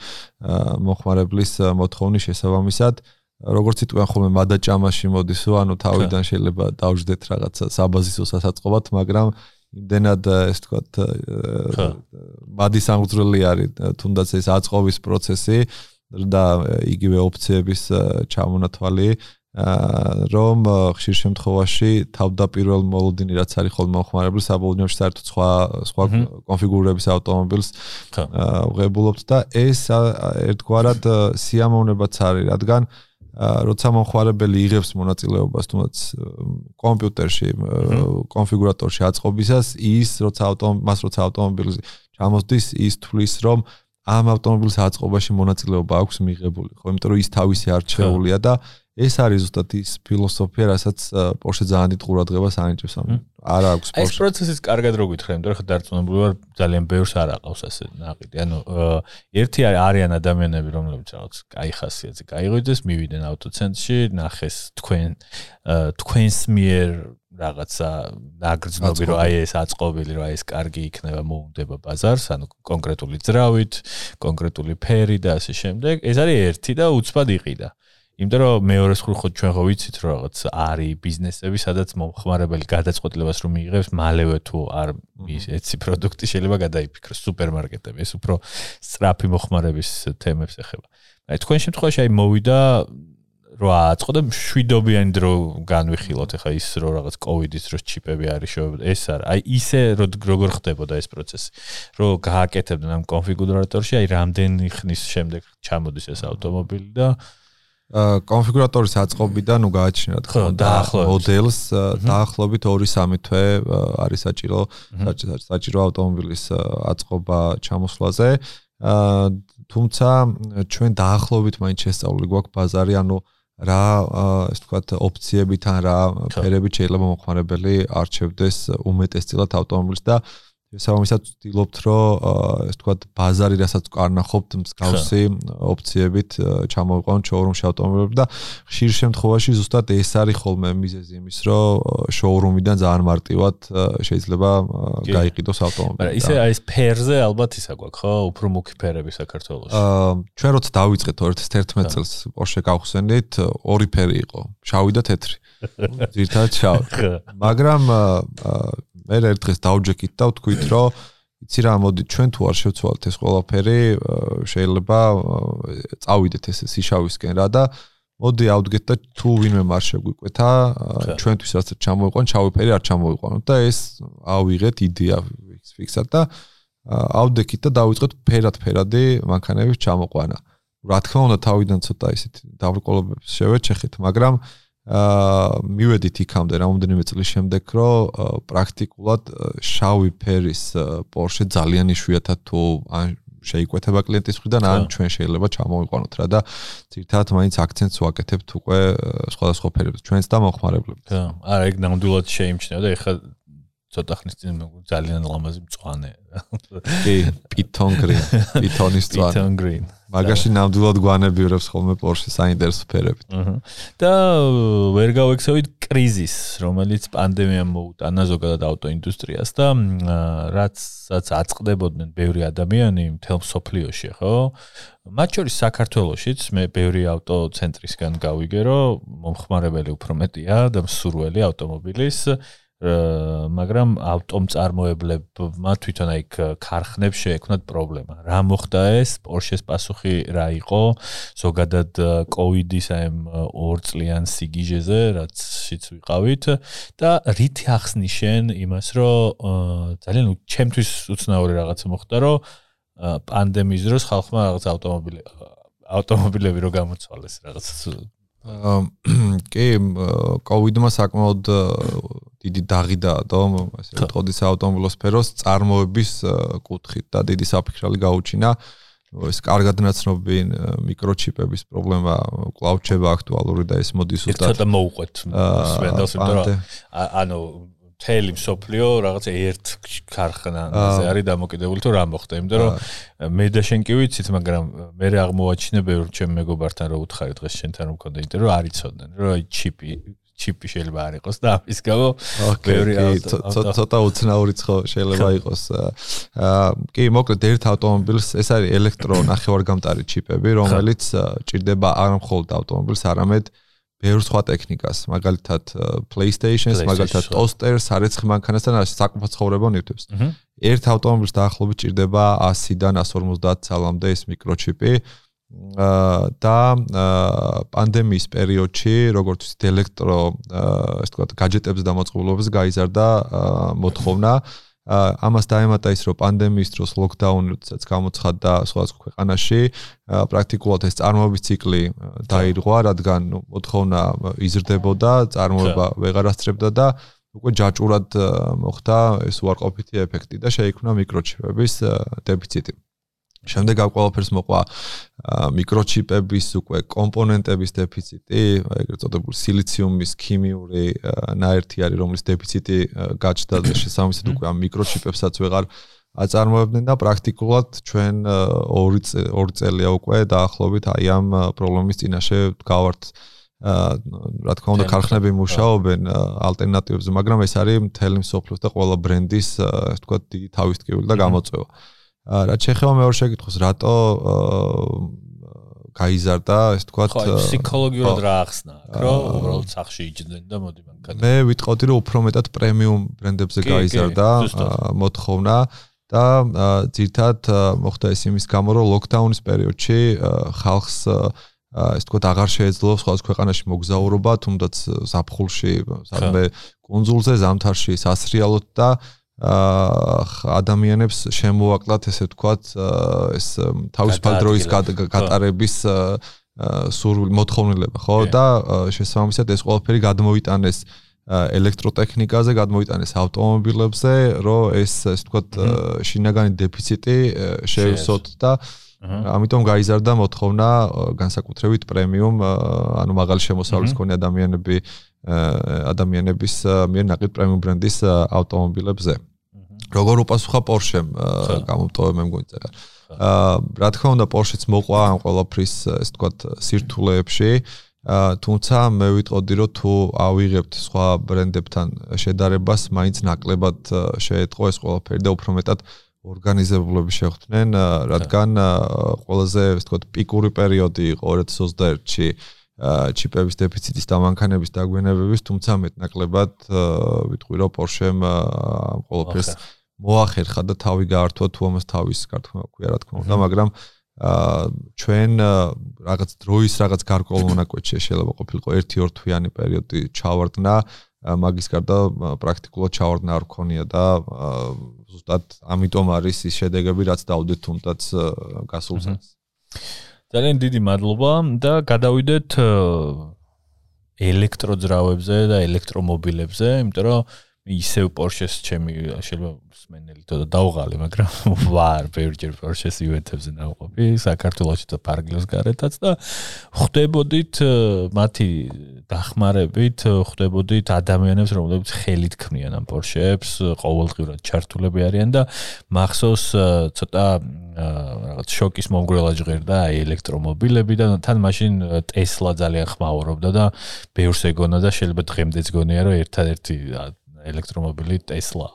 მოხმარებლის მოთხოვნის შესაბამისად. როგორც იტყვიან ხოლმე მადა ჭამაში მოდისო, ანუ თავიდან შეიძლება დავждეთ რაღაცა საბაზისო სასაწყობად, მაგრამ იმდენად ეს თქვათ მადი სამგზრელი არის, თუნდაც ეს აწყობის პროცესი და იგივე ოფციების ჩამონათვალი რომ ხშირ შემთხვევაში თავდაპირველ მოლოდინი რაც არის ხოლმე მოხმარებელ საბოლოოში საერთოდ სხვა სხვა კონფიგურების ავტომობილს ვღებულობთ და ეს ერთგვარად სიამოვნებაც არის რადგან როცა მომხმარებელი იღებს მონაწილეობას თუნდაც კომპიუტერში კონფიგურატორში აწყობისას ის როცა ავტომობილს მას როცა ავტომობილზე ჩამოსდის ის თulis რომ ამ ავტომობილის აწყობაში მონაწილეობა აქვს მიღებული ხო? იმიტომ რომ ის თავისი არჩეულია და ეს არის ზუსტად ის ფილოსოფია, რასაც პორშე ძალიან დიდ ყურადღებას ანიჭებს ამ. არ აქვს პორშე. ეს პროცესიც კარგად რო გითხრა, იმიტომ რომ ხა დარწმუნებული ვარ ძალიან ბევრს არ აყავს ასე ნაყიდი. ანუ ერთი არიან ადამიანები, რომლებიც რაღაც კაი ხასიათზე გაიღვიძეს, მივიდნენ ავტოცენტრში, ნახეს თქვენ თქვენს მიერ რაღაცა ნაგრძნობი რომ აი ეს აწყობილი რომ აი ეს კარგი იქნება მოუნდება ბაზარს ანუ კონკრეტული ძრავით, კონკრეტული ფერი და ასე შემდეგ. ეს არის ერთი და უცბად იყიდა. იმიტომ რომ მეორე მხრივ ხო ჩვენ ხო ვიცით რომ რაღაც არის ბიზნესები, სადაც მომხმარებელი გადაწყვეტილებას რომ მიიღებს მალევე თუ არ ეცი პროდუქტი შეიძლება გადაიფიქროს სუპერმარკეტები, ეს უფრო სწრაფი მომხმარების თემებს ეხება. აი თქვენ შემთხვევაში აი მოვიდა რო აწყო და შვიდობიანი დრო განვიხილოთ ახლა ის რო რაღაც კოვიდის დროს ჩიპები არის შევ ეს არის აი ისე როგორ ხდებოდა ეს პროცესი რო გააკეთებდნენ ამ კონფიგურატორში აი რამდენი ხნის შემდეგ ჩამოდის ეს ავტომობილი და კონფიგურატორის აწყობიდან ნუ გააჩნიათ ხო დაახლოებით. მოდელს დაახლოებით 2-3 თვე არის საჭირო საჭირო ავტომობილის აწყობა ჩამოსვლაზე. თუმცა ჩვენ დაახლოებით მაინც შესწავლილი გვაქვს ბაზარი ანუ რა ეს თქვათ ოფციებიდან რა ფერებით შეიძლება მომხმარებელი არჩევდეს უმეტესწილად ავტომობილს და შესაბამისად ვთილობთ რომ ეს თქვა ბაზარი რასაც კარნახობთ მსგავსი ოფციებით ჩამოვიყვანოთ შოურუმში ავტომობილები და ხშირ შემთხვევაში ზუსტად ეს არის ხოლმე მიზეზი იმის რომ შოურუმიდან ძალიან მარტივად შეიძლება გაიყიდოს ავტომობილი. მაგრამ ისე აი ეს ფერზე ალბათ ისა გვაქვს ხო უფრო მუქი ფერები საქართველოს. აა ჩვენ როცა დავიწყეთ 2011 წელს Porsche გავხსენით ორი ფერი იყო შავი და თეთრი. ძირთად შავი. მაგრამ მე ერთ დღეს დავჯექით და ვთქვით რომ იცი რა მოდი ჩვენ თუ არ შევცვალთ ეს ყველაფერი შეიძლება წავიდეთ ეს სიშავისკენ რა და მოდი ავდგეთ და თუ ვინმე მარ შეგვიკვეთა ჩვენთვის რაც ჩამოიყვან შავი ფერი არ ჩამოიყვანოთ და ეს ავიღეთ იდეა ფიქსად და ავდექით და დავიწყეთ ფერად ფერადი მანქანების ჩამოყვანა. რა თქმა უნდა თავიდან ცოტა ისეთ დავრკოლებებს შევეჩეხეთ მაგრამ აა მივედით იქამდე რამოდენიმე წლის შემდეგ, რომ პრაქტიკულად შავი ფერის Porsche ძალიან იშვიათად თუ ან შეიკვეთება კლიენტის მხრიდან, ან ჩვენ შეიძლება ჩამოვიყვანოთ რა და ძირთადად მაინც აქცენტს ვაკეთებთ უკვე სხვადასხვა ფერებზე ჩვენს და მოხმარებლებს. ხო, არა, ეგ ნამდვილად შეიმჩნევა და ეხლა ცოტა ხნის წინ ძალიან ლამაზი მწვანე. კი, Python green, Python-ის მწვანე. Python green. მაგაში ნამდვილად გვანებიერებს ხოლმე Porsche საინტერესო ფერებით. და ვერ გავექსავით კრიზის, რომელიც პანდემიამ მოუტანა ზოგადად ავტოინდუსტრიას და რაცაც აწყდებოდნენ ბევრი ადამიანი მთელ სოფლიოში, ხო? მათ შორის საქართველოსიც მე ბევრი ავტოცენტრისგან გავიგე, რომ მომხმარებელი უფრო მეტია და მსურველი ავტომობილის მაგრამ ავტომწარმოებლებმა თვითონ აი ქარხნებს შეექმნათ პრობლემა. რა მოხდა ეს? Porsche-ს პასუხი რა იყო? ზოგადად COVID-ის აი ორ წლიან სიგიჟეზე, რაც შიც ვიყავით და რით ახსნიშენ იმას, რომ ძალიან ჩემთვის უცნაური რაღაცა მოხდა, რომ პანდემიის დროს ხალხმა რაღაც ავტომობილი ავტომობილები რო გამოცვალეს რაღაც კი კოვიდმა საკმაოდ დიდი დაღი დაადო ესე ვთქვი საავტომობილო სფეროს წარმოების კუთხით და დიდი საფიქრალი გაუჩინა. ეს კარგად ნაცნობი მიკროჩიპების პრობლემა კლაუდჩება აქტუალური და ეს მოდის უბრალოდ ცოტა მოუყვეთ სვენდელს იმიტომ რომ ანუ თელი მსოფლიო რაღაც ერთ ქარხნაზე არის დამოკიდებული თუ რა მოხდა იმიტომ რომ მე და შენ კი ვიცით მაგრამ მე რა აღმოაჩინე ბევრ ჩემ მეგობართან რომ უთხარი დღეს შენთან რომ მქონდა რომ არ იცოდნენ რომ აი ჩიპი ჩიპი შეიძლება არ იყოს და ამის გამო ბევრი ცოტა უცნაურიც ხო შეიძლება იყოს აა კი მოკლედ ერთ ავტომობილს ეს არის ელექტრო ნახევარგამტარი ჩიპები რომელიც ჭირდება არ მხოლოდ ავტომობილს არამედ ბევრ სხვა ტექნიკას, მაგალითად PlayStation-ს, მაგალითად toaster-ს, სარეცხი მანქანასთან და საკუთარ ცხოვრება ნივთებს. ერთ ავტომობილს დაახლოებით ჭირდება 100-დან 150 ცალამდე ეს მიკროჩიპი. აა და პანდემიის პერიოდში, როგორც ვთქვით, ელექტრო, ასე ვთქვათ, გაჯეტებს და მოწყობილობებს გაიზარდა მოთხოვნა. ამას დაემატა ის, რომ პანდემიის დროს ლოკდაუნიც გამოცხადდა სხვადასხვა ქვეყანაში, პრაქტიკულად ეს წარმოების ციკლი დაირღვა, რადგან მოთხოვნა იზრდებოდა, წარმოება ვეღარ ასწრებდა და უკვე ჯაჭურად მოხდა ეს უარყოფითი ეფექტი და შეიქმნა მიკროჩიპების დეფიციტი. შემდეგ ამ ყველაფერს მოყვა მიკროჩიპების უკვე კომპონენტების დეფიციტი, ეგრეთ წოდებული სილიციუმის ქიმიური ნაერთი არის, რომლის დეფიციტი გაჩნდა და შესაბამისად უკვე ამ მიკროჩიპებსაც ვეღარ აწარმოებდნენ და პრაქტიკულად ჩვენ ორი ორი წელია უკვე დაახლოებით აი ამ პრობლემის წინაშე გავართ რა თქმა უნდა ქარხნები მუშაობენ ალტერნატივებზე, მაგრამ ეს არის მთელი მსოფლიოს და ყველა ბრენდის ასე ვთქვათ დიდი თავისტკივილი და გამოწვევა. რა შეიძლება მეორე შეკითხოს რატო გაიზარდა ეს თქვა ფსიქოლოგიურად რა ახსნა რომ უბრალოდ სახში იჯდნენ და მოდი მანქანა მე ვიტყოდი რომ უფრო მეტად პრემიუმ ბრენდებზე გაიზარდა მოთხოვნა და ძირთად მოხდა ეს იმის გამო რომ ლოკდაუნის პერიოდში ხალხს ეს თქვა აღარ შეეძლო სხვა ქვეყანაში მოგზაურობა თუნდაც საფხულში სადმე კონსულზე ზამთარში სასრიალოდ და ადამიანებს შემოაკლათ ესე ვთქვათ ეს თავისუფალ დროის გატარების სურვილი მოთხოვნილება ხო? და შესაბამისად ეს ყველაფერი გადმოიტანეს ელექტროტექნიკაზე, გადმოიტანეს ავტომობილებზე, რომ ეს ეს ვთქვათ შინაგანი დეფიციტი შეივსოთ და ამიტომ გაიზარდა მოთხოვნა განსაკუთრებით პრემიუმ ანუ მაღალი შემოსავლის მქონე ადამიანები ადამიანების მიერ ნაკლებ პრემიუმ ბრენდის ავტომობილებზე. როგორ უპასუხა Porsche-მ გამომტოვე მე მგონი წერა. აა რა თქმა უნდა Porsche-ც მოყვა ამ ყველაფრის ეს თქვათ სირთულეებში. აა თუმცა მე ვიტყოდი რომ თუ ავიღებთ სხვა ბრენდებთან შედარებას, მაინც ნაკლებად შეეტყო ეს ყველაფერი და უფრო მეტად ორგანიზებულები შეხვდნენ, რადგან ყველაზე ეს თქვათ პიკური პერიოდი იყო 2021-ში ჩიპების დეფიციტის და მანქანების დაგვენებების, თუმცა მეტნაკლებად ვიტყვი რომ Porsche-მ ამ ყველაფერს მოახერხა და თავი გაართვა თუ ამას თავის კარტმა ქვია რა თქმა უნდა, მაგრამ აა ჩვენ რაღაც დროის რაღაც გარკვეულ მონაკვეთში შეიძლება ყოფილიყო 1-2 თვიანი პერიოდი ჩავარდნა, მაგის გარდა პრაქტიკულად ჩავარდნა არ ქონია და ზუსტად ამიტომ არის ის შედეგები რაც დაუდეთ თუნდაც გასულ წელს. ძალიან დიდი მადლობა და გადავიდეთ ელექტროძრავებზე და ელექტრომობილებზე, იმიტომ რომ ისევ Porsche-ს ჩემი შეიძლება სმენელი თოდა დაუღალე, მაგრამ ვარ ბევრჯერ Porsche-ს ივენთებზე ნავყოფი საქართველოსში და პარგლოს გარეთაც და ხვდებოდით მათი დახმარებით, ხვდებოდით ადამიანებს, რომლებიც ხელით ქმნიან ამ Porsche-ებს, ყოველდღიურად ჩართულები არიან და მახსოვს ცოტა რაღაც შოკის მომგვრელა ჟღერდა აი ელექტრომობილები და თან მაშინ Tesla ძალიან ხმაურობდა და ბევრს ეგონა და შეიძლება დღემდეც გონია რომ ერთადერთი ელექტრომობილი Tesla.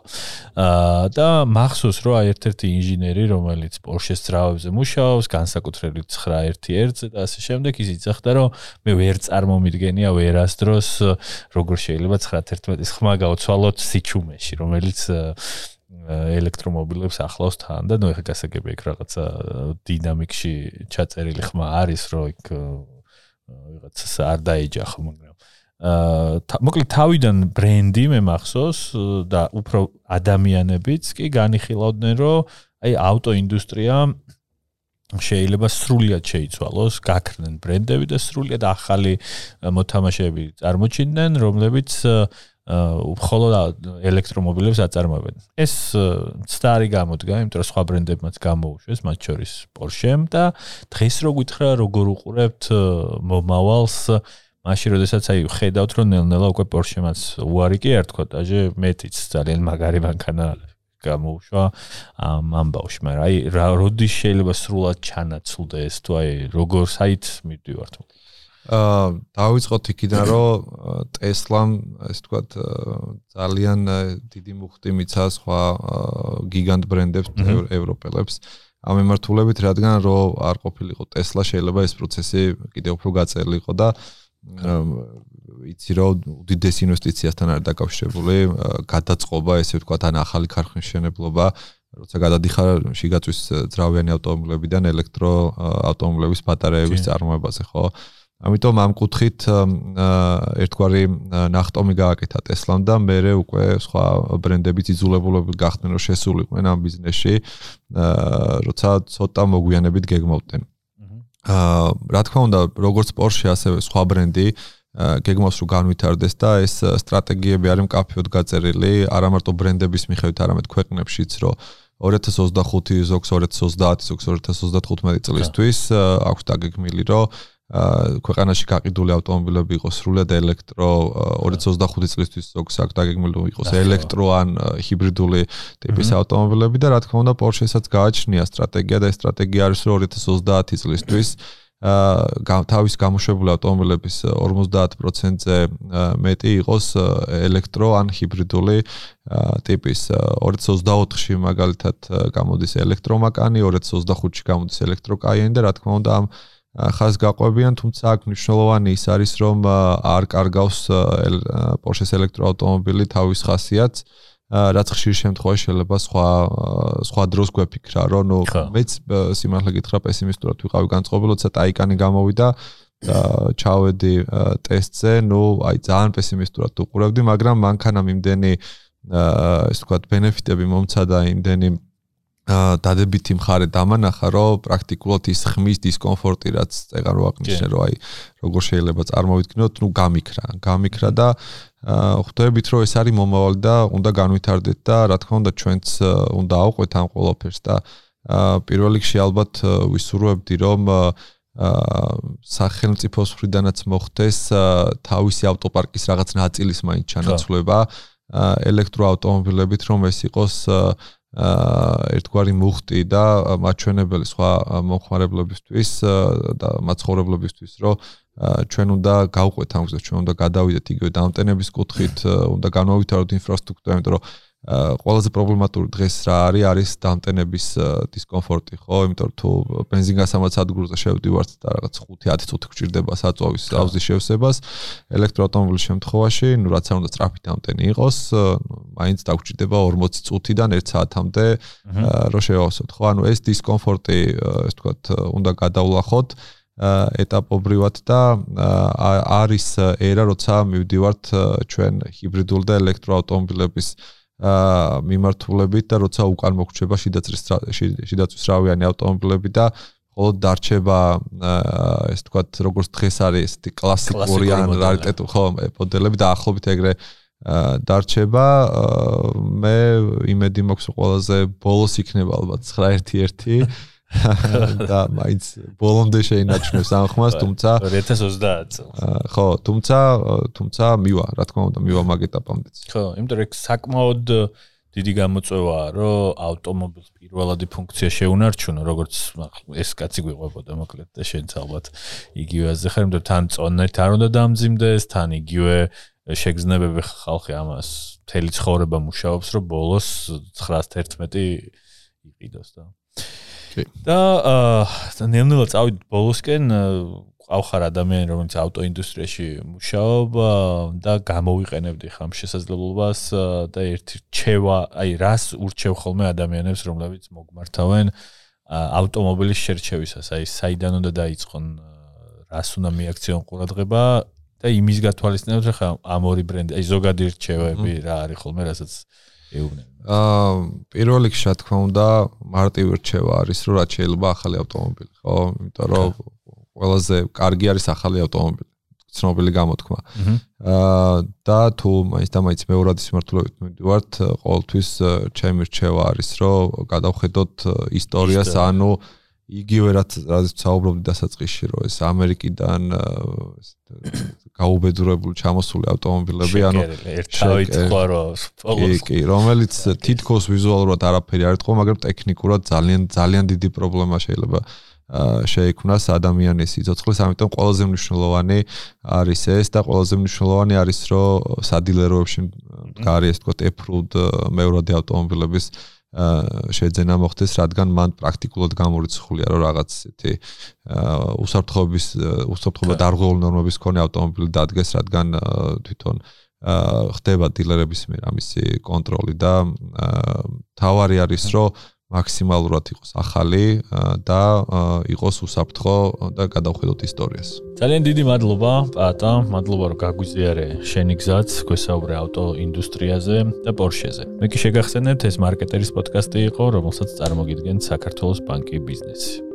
აა და მახსოვს რომ აი ერთ-ერთი ინჟინერი, რომელიც Porsche-ს ძრავებზე მუშაობს, განსაკუთრებით 911-ზე და ასე შემდეგ, ის იცახდა, რომ მე ვერ წარმომიდგენია ვერასდროს როგორ შეიძლება 911-ის ხმა გავცვალოთ სიჩუმეში, რომელიც ელექტრომობილებს ახლავს თან და ნუ ეხა გასაგები იქ რაღაცა დინამიკში ჩაწერილი ხმა არის, რომ იქ ვიღაცას არ დაეჯახო, მაგრამ აა მოკლედ თავიდან ბრენდი მე მახსოვს და უფრო ადამიანებიც კი განიხილავდნენ რომ აი ავტოინდუსტრია შეიძლება სრულიად შეიცვალოს, გაქრნენ ბრენდები და სრულიად ახალი მოთამაშეები წარმოჩინდნენ, რომლებიც მხოლოდ ელექტრომობილებს აწარმოებენ. ეს ცდარი გამოდგა, იმიტომ რომ სხვა ბრენდებმაც გამოუშვეს, მათ შორის Porsche-მ და დღეს რო გითხრა როგორ უყურებთ მომავალს მაშინ როდესაც აი ხედავთ რომ ნელ-ნელა უკვე Porsche-მაც უარი კი არ თქვა დაჟე მეტიც ძალიან მაგარი მანქანა გამოუშვა ამ ამბავში მაგრამ აი რა როდის შეიძლება სრულად ჩანაცვლდეს თუ აი როგორ საით მიდივართ აა დავიწყოთ იქიდან რომ Tesla-მ ეს თქვა ძალიან დიდი მუხტი მიცა სხვა გიგანტ ბრენდებს ევროპელებს. ამ მიმართულებით რადგან რომ არ ყოფილიყო Tesla შეიძლება ეს პროცესი კიდევ უფრო გაწერილიყო და იცი რომ უდიდეს ინვესტიციასთან არის დაკავშირებული გადაწყობა ესე ვთქვა თან ახალი ქარხნის შენებლობა როცა გადადიხარ შიგაწვის ძრავიანი ავტომობილებიდან ელექტრო ავტომობილების ბატარეების წარმოებაზე ხო ამიტომ ამ კუთხით ერთგვარი ნახტომი გააკეთა Tesla-მ და მე უკვე სხვა ბრენდებიც იძულებულები გახდნენ რომ შესულიყვნენ ამ ბიზნესში როცა ცოტა მოგვიანებით გეგმავდნენ. აა რა თქმა უნდა, როგორც Porsche, ასევე სხვა ბრენდი გეგმავს რომ განვითარდეს და ეს სტრატეგიები არის მკაფიოდ გაწერილი, არა მარტო ბრენდების მიხედვით, არამედ ქვეყნებშიც, რომ 2025 ზოგს 2030 ზოგს 2035 წლისთვის აქვს დაგეგმილი, რომ ქვეყანაში გაყიდული ავტომობილები იყოს სრულად ელექტრო 2025 წლისთვის ზოგს აქვს დაგეგმილი იყოს ელექტრო ან ჰიბრიდული ტიპის ავტომობილები და რა თქმა უნდა Porsche-საც გააჩნია სტრატეგია და ეს სტრატეგია არის რომ 2030 წლისთვის. ა თავის გამოშვებული ავტომობილების 50%-ზე მეტი იყოს ელექტრო ან ჰიბრიდული ტიპის 2024-ში მაგალითად გამოდის ელექტრომაკანი 2025-ში გამოდის ელექტროკაიენი და რა თქმა უნდა ამ ხას გაყვებიან, თუმცა აქ მნიშვნელოვანი ის არის, რომ არ კარგავს Porsche-ს ელექტროავტომობილი თავის ხასიათს, რაც ხშირ შემთხვევაში შეიძლება სხვა სხვა დროს გვეფიქრა, რომ ნუ მეც სიმართლე გითხრა პესიმისტურად ვიყავი განწყობილ, როცა ტაიკანი გამოვიდა და ჩავედი ტესტზე, ნუ აი ძალიან პესიმისტურად უყურებდი, მაგრამ მანქანამ იმდენი ეს თქვა ბენეფიტები მომცა და იმდენი დადებითი მხარე დამანახა, რომ პრაქტიკულად ის ხმის დისკომფორტი რაც წეგან რო აღნიშნე, რომ აი როგორ შეიძლება წარმოვიდგინოთ, ну გამიქრა, გამიქრა და ხვდებით, რომ ეს არის მომავალი და უნდა განვითარდეთ და რა თქმა უნდა ჩვენც უნდა აუყვეთ ამ ყველაფერს და პირველ რიგში ალბათ ვისურვებდი, რომ აა სახელმწიფოს მხრიდანაც მოხდეს თავისი ავტოპარკის რაღაც ნაწილის მაინც ჩანაცვლება. ელექტროავტომობილებით, რომ ეს იყოს ერთგვარი მუხტი და მაჩვენებელი სხვა მომხმარებლებისთვის და მაცხოვრებლებისთვის, რომ ჩვენ უნდა გავყვეთ ამ გზას, ჩვენ უნდა გადავიდეთ იგივე დამტენების კუთხით, უნდა განავითაროთ ინფრასტრუქტურა, იმიტომ რომ ყველაზე პრობლემატური დღეს რა არის არის დამტენების დისკომფორტი, ხო? იმიტომ რომ თუ бенზინგასამაც ადგურზე შევდივართ და რაღაც 5-10 წუთი გჭირდება საწოვის ავზის შევსებას, ელექტროავტომობილის შემთხვევაში, ნუ რაც არ უნდა სწრაფი დამტენი იყოს, მაინც დაგჭირდება 40 წუთიდან 1 საათამდე რომ შევავსოთ, ხო? ანუ ეს დისკომფორტი, ეს თქვათ, უნდა გადავლახოთ ეტაპობრივად და არის ერა, როცა მივდივართ ჩვენ ჰიბრიდულ და ელექტროავტომობილების აა მიმართულებით და როცა უკან მოგრჩება შიდაწრის შიდაწვის რავიანი ავტომობილები და ხოლო დარჩება ეს თქვათ როგორც დღეს არის ესეთი კლასიკური ან რარიტეტუ ხო მოდელები და ახლობით ეგრე დარჩება მე იმედი მაქვს ყველაზე ბოლოს იქნება ალბათ 911 და მაინც ბოლომდე შეინაჩნევს ამ ხმას, თუმცა 2030 წელს. ხო, თუმცა თუმცა მივა, რა თქმა უნდა, მივა მაგ ეტაპამდეც. ხო, იმიტომ რომ საკმაოდ დიდი გამოწვევაა, რომ ავტომობილს პირველადი ფუნქცია შეუნარჩუნო, როგორც ეს კაცი გვიყვებოდა მოკლედ და შენც ალბათ იგივეაზე ხარ, იმიტომ თან წონეთ არ უნდა დამძიმდეს, თან იგივე შეგზნებები ხალხი ამას მთელი ცხოვრება მუშაობს, რომ ბოლოს 911 იყიდოს და და აა ნელ-ნელა წავიდით ბოლოსკენ ყავხარ ადამიანი რომელიც ავტოინდუსტრიაში მუშაობა და გამოვიყენებდი ხამ შესაძლებლობას და ერთი რჩევა, აი რას ურჩევ ხოლმე ადამიანებს რომლებიც მოგმართავენ ავტომობილის შერჩევისას, აი საიდან უნდა დაიწყონ რას უნდა მიაქციონ ყურადღება და იმის გათვალისწინებთ ხა ამ ორი ბრენდი, აი ზოგადი რჩევები რა არის ხოლმე, რასაც ეუბნები. აა პირველ რიგში რა თქმა უნდა მარტივი რჩევა არის რომ რაც შეიძლება ახალი ავტომობილი ხო? იმიტომ რომ ყველაზე კარგი არის ახალი ავტომობილი ცნობილი გამოთქმა. აა და თუ მაინც და მაინც მეორადი სიმართლეებით მივიდივართ ყოველთვის ჩემი რჩევა არის რომ გადავხედოთ ისტორიას ანუ იგივე რაც რაც საუბრობდი დასაწყისში რომ ეს ამერიკიდან ეს გაუბედურებული ჩამოსული ავტომობილები ანუ ერთავით თქვა რომ კი კი რომელიც თითქოს ვიზუალურად არაფერი არ ეთქვა მაგრამ ტექნიკურად ძალიან ძალიან დიდი პრობლემა შეიძლება შეექმნას ადამიანის სიცოცხლეს ამიტომ ყველაზე მნიშვნელოვანი არის ეს და ყველაზე მნიშვნელოვანი არის რომ სადილეროებში გარი ეს თქვა ეფრუდ მეურადი ავტომობილების შეძენა მოხდეს, რადგან მან პრაქტიკულად გამორიცხულია, რომ რაღაც ესეთი უსაფრთხოების უსაფრთხოება დარღვეული ნორმების მქონე ავტომობილი დადგეს, რადგან თვითონ ხდება დილერების მიერ ამისი კონტროლი და თავარი არის, რომ მაქსიმალურად იყოს ახალი და იყოს უსაფრთხო და გადავხედოთ ისტორიას. ძალიან დიდი მადლობა, პატა, მადლობა რომ გაგვიზიარე შენი გზაც, გვესაუბრე ავტო ინდუსტრიაზე და პორშეზე. მე კი შეგახსენებთ, ეს მარკეტერის პოდკასტი იყო, რომელსაც წარმოგიდგენთ საქართველოს ბანკი ბიზნესი.